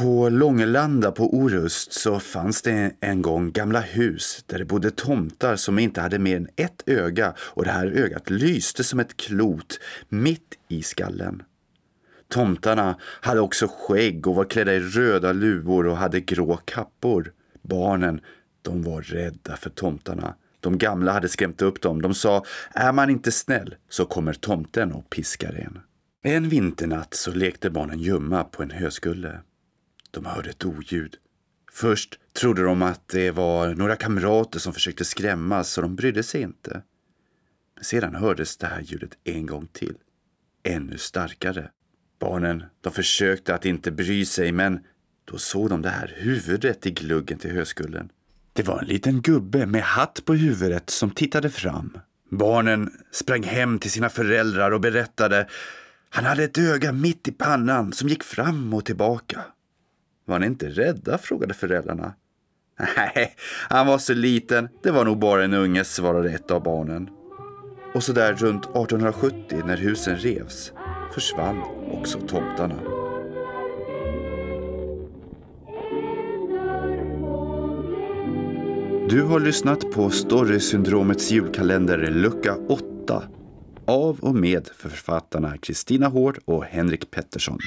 På Långelanda på Orust så fanns det en gång gamla hus där det bodde tomtar som inte hade mer än ett öga och det här ögat lyste som ett klot mitt i skallen. Tomtarna hade också skägg och var klädda i röda luvor och hade grå kappor. Barnen, de var rädda för tomtarna. De gamla hade skrämt upp dem. De sa, är man inte snäll så kommer tomten och piskar en. En vinternatt så lekte barnen gömma på en höskulle. De hörde ett oljud. Först trodde de att det var några kamrater som försökte skrämmas så de brydde sig inte. Men sedan hördes det här ljudet en gång till. Ännu starkare. Barnen, de försökte att inte bry sig men då såg de det här huvudet i gluggen till höskullen. Det var en liten gubbe med hatt på huvudet som tittade fram. Barnen sprang hem till sina föräldrar och berättade. Han hade ett öga mitt i pannan som gick fram och tillbaka. Var ni inte rädda? frågade föräldrarna. Nej, han var så liten. Det var nog bara en unge, svarade ett av barnen. Och så där runt 1870 när husen revs försvann också tomtarna. Du har lyssnat på Storysyndromets julkalender lucka 8 av och med författarna Kristina Hård och Henrik Pettersson.